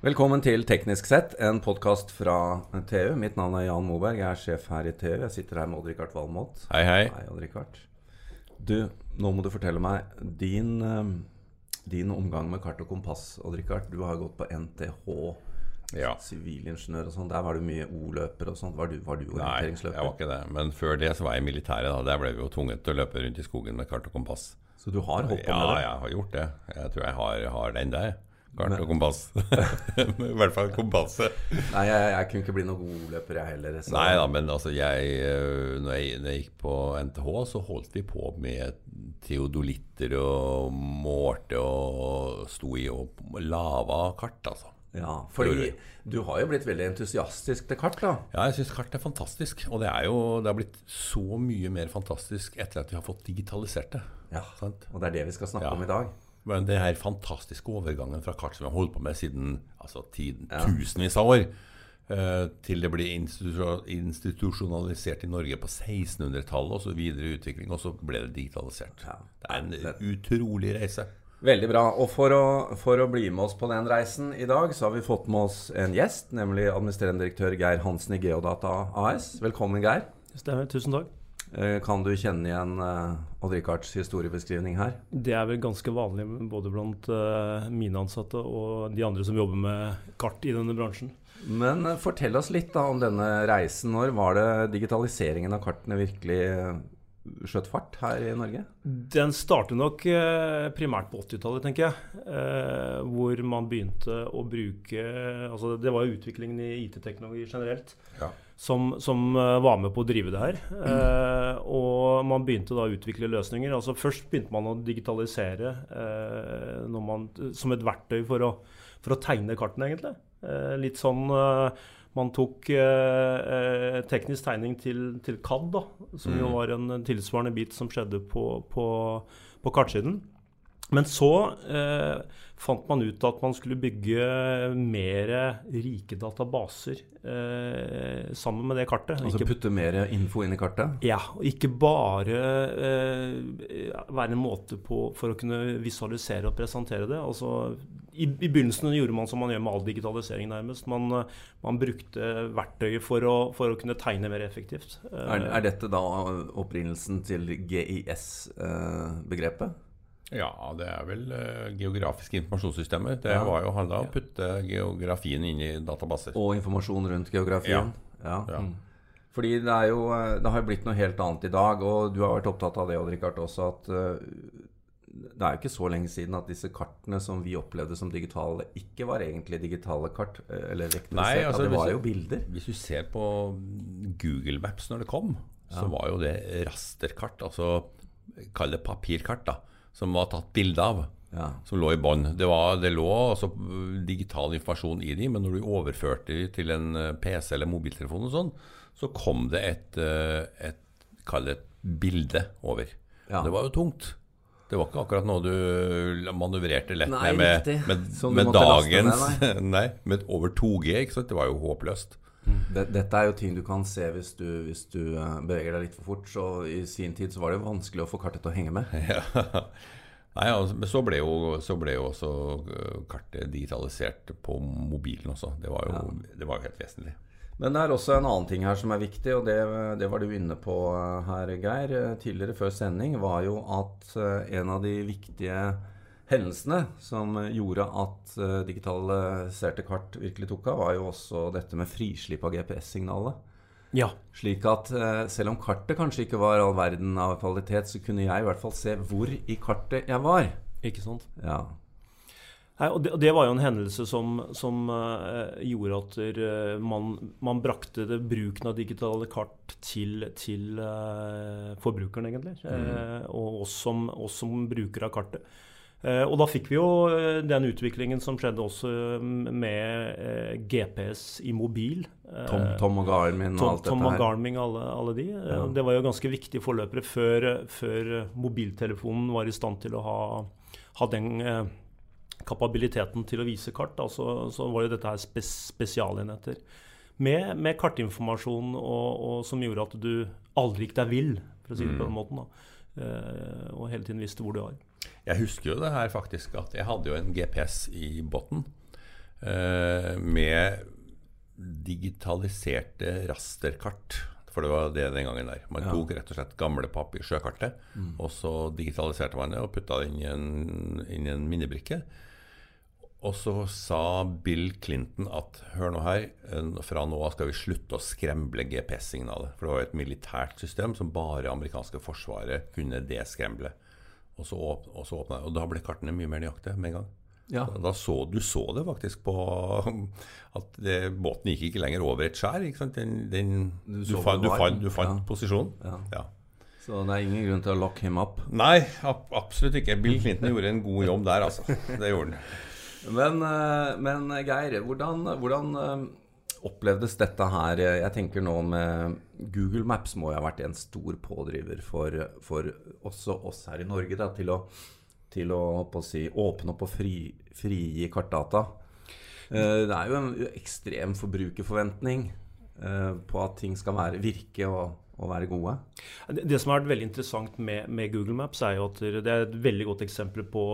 Velkommen til Teknisk sett, en podkast fra TU. Mitt navn er Jan Moberg, jeg er sjef her i TU. Jeg sitter her med Odd-Rikard Valmot. Hei, hei. Hei, Odd-Rikard. Du, nå må du fortelle meg din, eh, din omgang med kart og kompass, Odd-Rikard. Du har gått på NTH, Ja. sivilingeniør og sånn. Der var du mye O-løper og sånt. Var du, var du Nei, jeg var ikke det. Men før det så var jeg i militæret. da Der ble vi jo tvunget til å løpe rundt i skogen med kart og kompass. Så du har holdt på med det? Ja, jeg har gjort det. Jeg tror jeg har, har den der. Kart og kompass. I hvert fall kompasset. Nei, jeg, jeg kunne ikke bli noen god løper, jeg heller. Så. Nei da, men altså jeg eh, når, jeg når jeg gikk på NTH, så holdt vi på med teodolitter og målte og sto i og lava kart, altså. Ja, fordi du har jo blitt veldig entusiastisk til kart, da. Ja, jeg syns kart er fantastisk. Og det er jo det har blitt så mye mer fantastisk etter at vi har fått digitalisert det. Ja, Sant? Og det er det vi skal snakke Ja. om i dag. Men det her fantastiske overgangen fra kart som vi har holdt på med siden altså, tiden, Ja. tusenvis av år, eh, til det blir institusjonalisert i Norge på 1600-tallet, og så videre utvikling, og så ble det digitalisert. Ja. Det er en utrolig reise. Veldig bra. Og for å, for å bli med oss på den reisen i dag, så har vi fått med oss en gjest, nemlig administrerende direktør Geir Hansen i Geodata AS. Velkommen, Geir. Stemmer. Tusen takk. Eh, Kan du kjenne igjen eh, Odd Rikards historiebeskrivning her? Det er vel ganske vanlig både blant eh, mine ansatte og de andre som jobber med kart i denne bransjen. Men fortell oss litt da om denne reisen. Når var det digitaliseringen av kartene virkelig skjøt fart her i Norge? Den startet nok primært på 80-tallet, tenker jeg. Hvor man begynte å bruke altså Det var jo utviklingen i IT-teknologi generelt Ja. Som, som eh, var med på å drive det her. Eh, og man begynte da å utvikle løsninger. Altså Først begynte man å digitalisere eh, man, som et verktøy for å, for å tegne kartene, egentlig. Eh, litt sånn eh, Man tok eh, eh, teknisk tegning til, til CAD, da, som jo Mm. var en tilsvarende bit som skjedde på, på, på kartsiden. Men så eh, fant man ut at man skulle bygge mer rike databaser eh, sammen med det kartet. Altså Ikke- putte mer info inn i kartet? ja, og ikke bare eh, være en måte på, for å kunne visualisere og presentere det. Altså, i, I begynnelsen gjorde man som man gjør med all digitalisering, nærmest. Man, eh, man brukte verktøyet for å, for å kunne tegne mer effektivt. Eh, Er, er dette da opprinnelsen til GIS-begrepet? Ja, det er vel uh, geografiske informasjonssystemer. Det Ja. var jo handla om å putte geografien inn i databaser. Og informasjon rundt geografien? Ja. Ja. Mm. Fordi det er jo eh, Det har jo blitt noe helt annet i dag, og du har vært opptatt av det, Odd Rikard, også, at uh, det er jo ikke så lenge siden at disse kartene som vi opplevde som digitale, ikke var egentlig digitale kart. Eller. Nei, altså, det var jo bilder. Hvis du ser på Google Maps når det kom, så var jo det rasterkart, altså kall det papirkart, da, som var tatt bilde av. Ja. Som lå i bånn. Det, det lå altså digital informasjon i de, men når du overførte de til en eh, PC eller mobiltelefon og sånn, så kom det et, eh, et kall det et bilde over. Ja. Det var jo tungt. Det var ikke akkurat noe du manøvrerte lett Nei, med med, med, med, dagens med nei. Nei, med over 2G. ikke sant? Det var jo håpløst. Det, dette er jo ting du kan se hvis du, hvis du eh, beveger deg litt for fort. Så i sin tid så var det jo vanskelig å få kartet til å henge med. Ja. Nei, altså, men så ble, jo, så ble jo også øh, kartet digitalisert på mobilen også. Det var jo, det var jo helt vesentlig. Men det er også en annen ting her som er viktig, og det, det var du inne på eh, her, Geir. Eh, Tidligere før sending var jo at eh, en av de viktige hendelsene som gjorde at eh, digitaliserte kart virkelig tok av, var jo også dette med frislipp av GPS-signalet. ja. Slik at eh, selv om kartet kanskje ikke var all verden av kvalitet, så kunne jeg i hvert fall se hvor i kartet jeg var. Ikke sant? Ja. Nei, og det, det var jo en hendelse som, som uh, gjorde at eh, man, man brakte det, bruken av digitale kart til, til uh, forbrukeren, egentlig. Eh, og oss som, oss som brukere av kartet. Eh, og da fikk vi jo eh, den utviklingen som skjedde også mm, med eh, GPS i mobil. Eh, Tom, Tom og Garmin og Tom, alt Tom og. Garmin, alle, alle de. Eh, Ja. Det var jo ganske viktige forløpere før, før mobiltelefonen var i stand til å ha, ha den eh, kapabiliteten til å vise kart. Da, så, så var jo dette her spes, spesialenheter. Med, med kartinformasjon og, og som gjorde at du aldri gikk deg vill, for å si det på den måten. da. Eh, og hele tiden visste hvor du var. Jeg husker jo det her faktisk, at jeg hadde jo en GPS i båten. eh, med digitaliserte rasterkart. For det var det den gangen der. Man Ja. tok rett og slett gamle papir, sjøkartet, og så digitaliserte man det og putta det inn i en, inn i en minnebrikke. Og så sa Bill Clinton at hør nå her, eh, fra nå av skal vi slutte å skremble GPS-signalet. For det var jo et militært system som bare amerikanske forsvaret kunne deskremble. Og så, åp og så åpna Og da ble kartene mye mer nøyaktige med en gang. Ja. Da, da så, du så det faktisk på at det, båten gikk ikke lenger over et skjær. Den, den, Du du, så fant, du det du fant Ja. posisjonen. Ja. Ja. Så det er ingen grunn til å lock him up. Nei, ab absolutt ikke. Bill Clinton gjorde en god jobb der, altså. Det gjorde han. Men, eh, men Geir, hvordan, hvordan eh, opplevdes dette her? Jeg tenker nå med Google Maps må jo ha vært en stor pådriver for, for også oss her i Norge da, til å, til å, å si, åpne opp og fri, kartdata. Eh, Det er jo en ekstrem forbrukerforventning eh, på at ting skal være, virke og, og være gode. Det, som har vært veldig interessant med, med Google Maps, er jo at det er et veldig godt eksempel på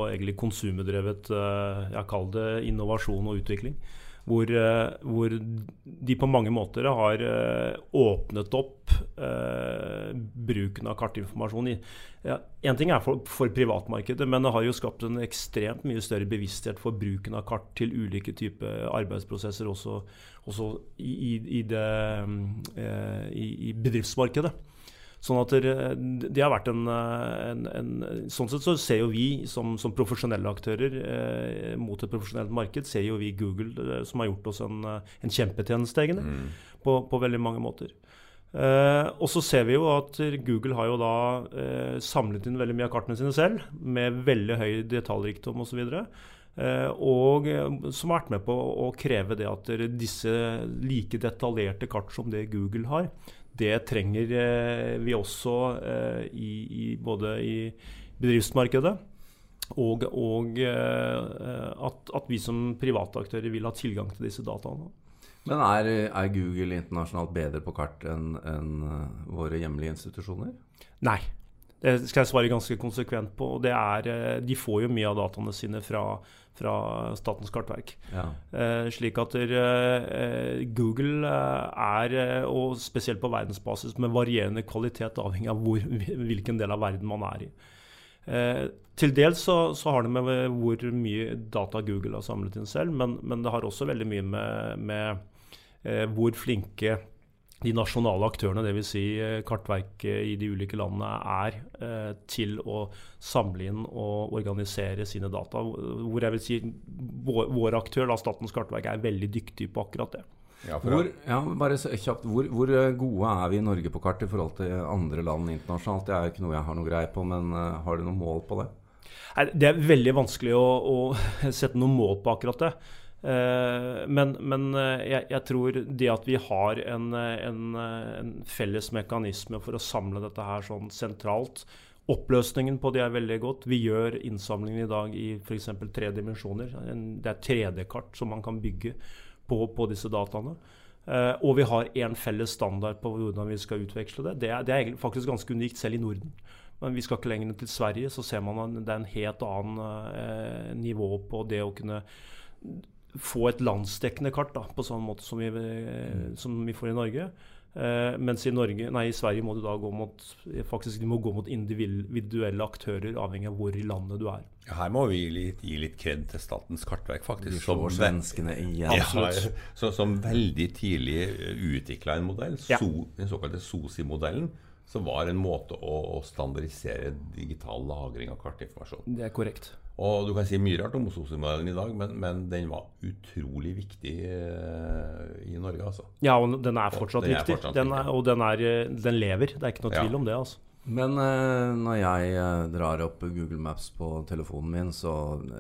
eh, jeg kaller det innovasjon og utvikling. Hvor, eh, hvor de på mange måter har eh, åpnet opp eh, bruken av kartinformasjon. ja, En ting er for, for privatmarkedet, men det har jo skapt en ekstremt mye større bevissthet for bruken av kart til ulike typer arbeidsprosesser, også, også i, i, det, eh, i bedriftsmarkedet. Sånn at det, det har vært en, en, en Sånn sett så ser jo vi som, som profesjonelle aktører eh, mot et profesjonelt marked, ser jo vi Google eh, som har gjort oss en, eh, en kjempetjeneste, egentlig, på, på veldig mange måter. Eh, og så ser vi jo at Google har jo da eh, samlet inn veldig mye av kartene sine selv, med veldig høy detaljrikdom osv. Eh, og eh, som har vært med på å kreve det at disse like detaljerte kart som det Google har, det trenger eh, vi også eh, i, i både i bedriftsmarkedet og, og eh, at, at vi som private aktører vil ha tilgang til disse dataene. Men er, er Google internasjonalt bedre på kart enn eh, våre hjemlige institusjoner? Nei. Det skal jeg svare ganske konsekvent på. og det er, eh, De får jo mye av dataene sine fra, fra Statens kartverk. Ja. Eh, slik at eh, Google eh, er, eh, og spesielt på verdensbasis, med varierende kvalitet avhengig av hvor, hvilken del av verden man er i. Eh, til dels så, så har det med hvor mye data Google har samlet inn selv, men, men det har også veldig mye med, med eh, hvor flinke de nasjonale aktørene, dvs. Si eh, kartverket i de ulike landene, er eh, til å samle inn og organisere sine data. Hvor jeg vil si vår, vår aktør, da, Statens kartverk, er veldig dyktig på akkurat det. Ja, for Hvor, ja, bare kjapt, hvor, hvor eh, gode er vi i Norge på kart i forhold til andre land internasjonalt? Det er jo ikke noe jeg har noe greie på, men eh, har du noe mål på det? Nei, Det er veldig vanskelig å, å sette noe mål på akkurat det. Eh, men, men eh, jeg, jeg tror det at vi har en, eh, en, en felles mekanisme for å samle dette her sånn sentralt Oppløsningen på det er veldig godt. Vi gjør innsamlingen i dag i f.eks. tre dimensjoner. Det er 3D-kart som man kan bygge på, på disse dataene. Og vi har én felles standard på hvordan vi skal utveksle det. Det er, det er faktisk ganske unikt selv i Norden. Men vi skal ikke lenger til Sverige, så ser man at det er en helt annen eh, nivå på det å kunne få et landsdekkende kart da, på sånn måte som vi, eh, som vi får i Norge. Uh, mens i, Norge, nei, i Sverige må du da gå mot faktisk du må gå mot individuelle aktører, avhengig av hvor i landet du er. Ja, Her må vi gi litt, gi litt kred til Statens kartverk, Vi faktisk. slår ve- svenskene igjen. Ja, så, som veldig tidlig utvikla en modell, Ja. so, den såkalte SOSI-modellen, som var en måte å, å standardisere digital lagring av kartinformasjon. Det er korrekt. Og du kan si mye rart om SOSI-modellen i dag, men, men den var utrolig viktig eh, i Norge, altså. Ja, og den er fortsatt Den er viktig. fortsatt den er, og den, er, eh, den lever. Det er ikke noe Ja. tvil om det. altså. Men eh, når jeg drar opp Google Maps på telefonen min, så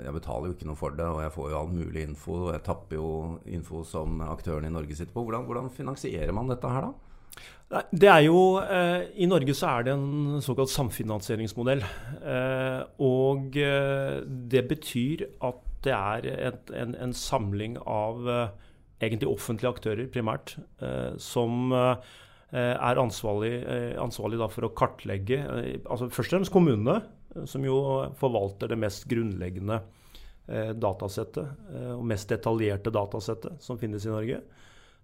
jeg betaler jo ikke noe for det, og jeg får jo all mulig info, og jeg tapper jo info som aktørene i Norge sitter på. Hvordan, hvordan finansierer man dette her, da? Det er jo, eh, I Norge så er det en såkalt samfinansieringsmodell. Eh, og eh, det betyr at det er et, en, en samling av egentlig offentlige aktører, primært, som er ansvarlig, ansvarlig for å kartlegge altså Først og fremst kommunene, som jo forvalter det mest grunnleggende datasettet, og mest detaljerte datasettet som finnes i Norge.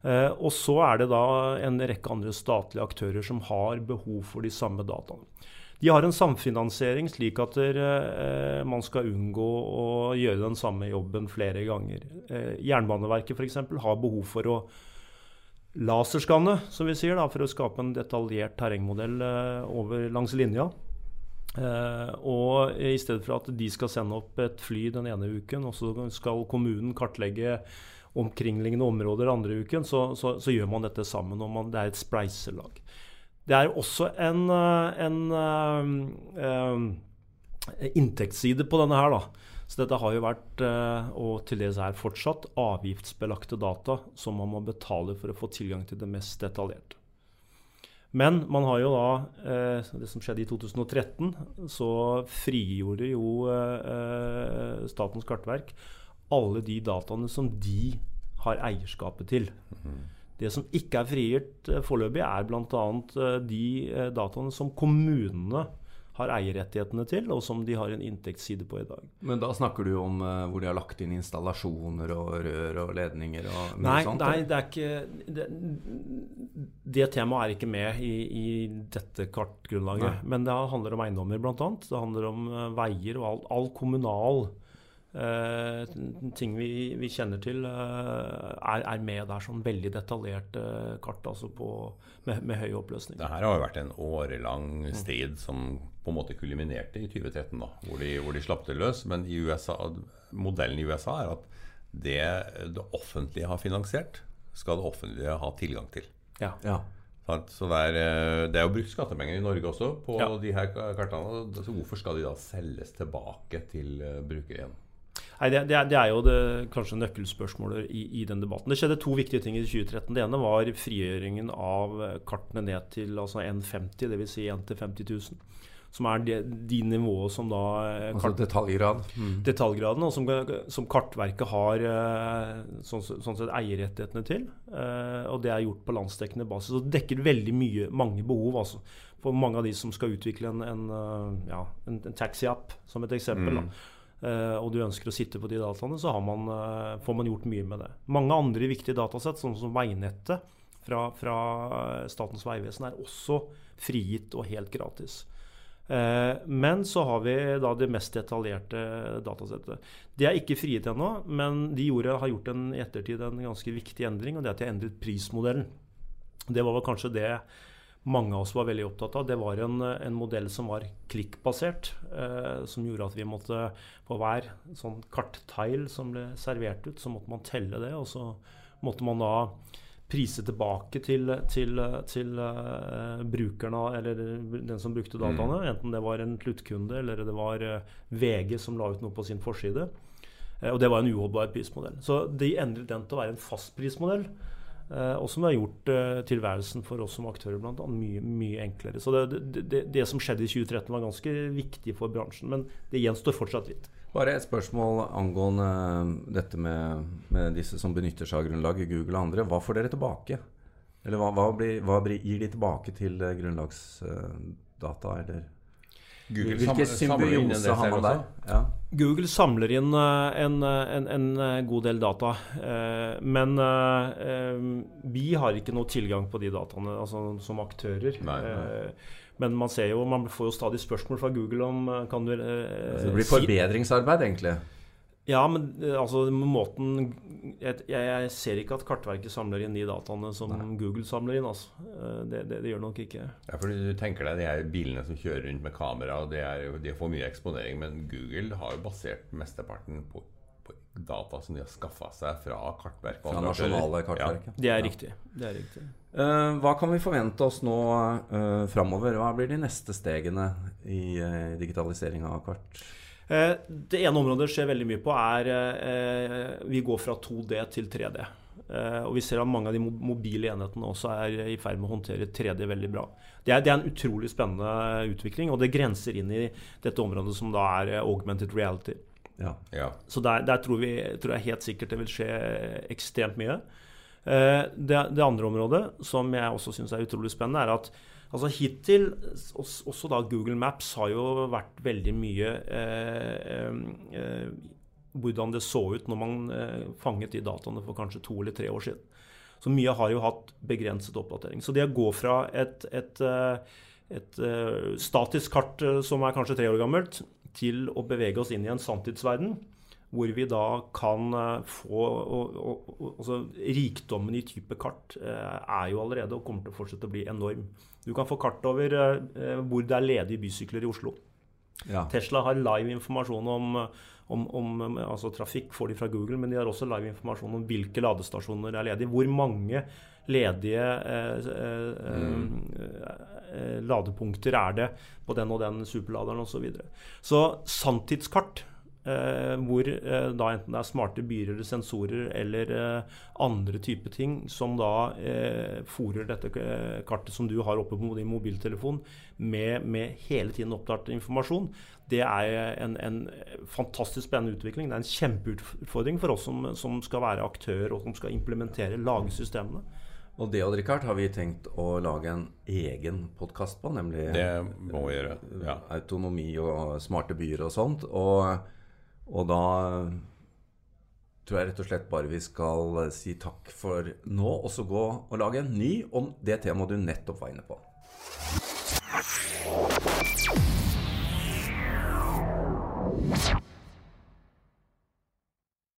Eh, og så er det da en rekke andre statlige aktører som har behov for de samme dataene. De har en samfinansiering slik at der, eh, man skal unngå å gjøre den samme jobben flere ganger. Eh, Jernbaneverket f.eks. har behov for å laserskanne, som vi sier, da, for å skape en detaljert terrengmodell eh, over langs linja. Eh, og i stedet for at de skal sende opp et fly den ene uken, og så skal kommunen kartlegge omkringliggende områder andre uken, så, så, så gjør man dette sammen. og man, Det er et spleiselag. Det er også en, eh, en, en, en inntektsside på denne her. da. Så dette har jo vært, og til dels er fortsatt, avgiftsbelagte data som man må betale for å få tilgang til det mest detaljerte. Men man har jo da Det som skjedde i 2013, så frigjorde jo Statens kartverk alle de dataene som de har eierskapet til. Det som ikke er frigitt foreløpig, er bl.a. de dataene som kommunene har eierrettighetene til, og som de har en inntektsside på i dag. Men da snakker du om uh, hvor de har lagt inn installasjoner og rør og ledninger og nei, sånt? Nei, det er ikke Det, det temaet er ikke med i, i dette kartgrunnlaget. Nei. Men det handler om eiendommer, bl.a. Det handler om uh, veier og all, all kommunal Uh, ting vi, vi, kjenner til, uh, er, er, med der. Sånn veldig detaljerte kart altså på, med, med, høy oppløsning. Det her har jo vært en årelang strid som på en måte kuliminerte i 2013, da, hvor de, hvor de slapp det løs. Men i USA, modellen i USA er at det det offentlige har finansiert, skal det offentlige ha tilgang til. Ja. ja. Så det er, det er, jo brukt skattepenger i Norge også på ja. de her kartene. Så hvorfor skal de da selges tilbake til bruker igjen? Nei, det, det, er, det, er, jo det, kanskje nøkkelspørsmålet i, i, den debatten. Det skjedde to viktige ting i 2013. Det ene var frigjøringen av kartene ned til altså 1,50, dvs. Si 1 til 50 000. Som er de, de nivået som da Altså detaljgrad? Mm. Detaljgraden, og som, som, Kartverket har sånn, sånn sett eierrettighetene til. Og det er gjort på landsdekkende basis. Og det dekker veldig mye, mange behov. altså for mange av de som skal utvikle en, en, ja, en, en taxi-app, som et eksempel. Mm. Uh, og du ønsker å sitte på de dataene, så man, uh, får man gjort mye med det. Mange andre viktige datasett, sånn som veinettet fra, fra Statens vegvesen, er også frigitt og helt gratis. Men så har vi da det mest detaljerte datasettet. Det er ikke frigitt ennå, men de gjorde, har gjort en, i ettertid en ganske viktig endring, og det er at de har endret prismodellen. Det var vel kanskje det mange av oss var veldig opptatt av. Det var en, en modell som var klikkbasert. Eh, som gjorde at vi måtte på hver sånn kartteil som ble servert ut, så måtte man telle det. Og så måtte man da prise tilbake til, til, til uh, brukerne, eller den som brukte dataene. Mm. Enten det var en sluttkunde eller det var uh, VG som la ut noe på sin forside. Uh, og det var en uholdbar prismodell. Så de endret den til å være en fastprismodell. Uh, og som har gjort uh, tilværelsen for oss som aktører blant annet, mye, mye enklere. Så det, det, det, som skjedde i 2013 var ganske viktig for bransjen, men det gjenstår fortsatt litt. Bare et spørsmål angående dette med, med disse som benytter seg av grunnlaget, Google og andre. Hva får dere tilbake? Eller hva, hva, blir, hva gir de tilbake til eh, grunnlagsdata, eller Google Hvilke symbiose har man der? Ja. Google samler inn eh, en, eh, en, en, eh, god del data. Men vi har ikke noe tilgang på de dataene altså, som aktører. Nei, nei. Men man ser jo, man får jo stadig spørsmål fra Google om kan du, altså, Det blir forbedringsarbeid, egentlig? Ja, men eh, altså måten jeg, jeg, ser ikke at Kartverket samler inn de dataene som Nei. Google samler inn. Altså. Eh, det, det, det, gjør nok ikke. Ja, for Du tenker deg de her bilene som kjører rundt med kamera, og det er, de får mye eksponering. Men Google har jo basert mesteparten på, på data som de har skaffa seg fra Kartverket. Fra nasjonale Kartverket. Ja. Det er riktig. Det er riktig. Uh, hva kan vi forvente oss nå uh, framover? Hva blir de neste stegene i uh, digitalisering av kart? Eh, det ene området skjer veldig mye på, er eh, vi går fra 2D til 3D. Eh, og vi ser at mange av de mobile enhetene også er i ferd med å håndtere 3D veldig bra. Det er, det er, en utrolig spennende utvikling, og det grenser inn i dette området som da er augmented reality. Ja. Ja. Så der, der tror, vi, tror, jeg helt sikkert det vil skje ekstremt mye. Det, det andre området som jeg også syns er utrolig spennende, er at Altså Hittil, også da Google Maps, har jo vært veldig mye eh, eh, hvordan det så ut når man eh, fanget de dataene for kanskje to eller tre år siden. Så mye har jo hatt begrenset oppdatering. Så det å gå fra et, et, eh, et, et statisk kart som er kanskje tre år gammelt, til å bevege oss inn i en sanntidsverden, hvor vi da kan få og, og, og, altså, Rikdommen i type kart er jo allerede og kommer til å fortsette å bli enorm. Du kan få kart over hvor det er ledige bysykler i Oslo. Ja. Tesla har live informasjon om, om, om altså trafikk, får de fra Google, men de har også live informasjon om hvilke ladestasjoner er ledige. Hvor mange ledige eh, eh, mm. eh, ladepunkter er det på den og den superladeren osv. Så, videre. så sanntidskart Eh, hvor eh, da enten det er smarte byer eller sensorer eller eh, andre typer ting som da eh, fòrer dette eh, kartet som du har oppe på din mobiltelefon med, med hele tiden oppdatert informasjon, det er en, en, fantastisk spennende utvikling. Det er en kjempeutfordring for oss som, som skal være aktør og som skal implementere, lage systemene. Og det Odd Rikard, har vi tenkt å lage en egen podkast på, nemlig Det må vi gjøre. Ja. Autonomi og smarte byer og sånt. Og og da tror jeg rett og slett bare vi skal eh, si takk for nå, og så gå og lage en ny om det temaet du nettopp var inne på.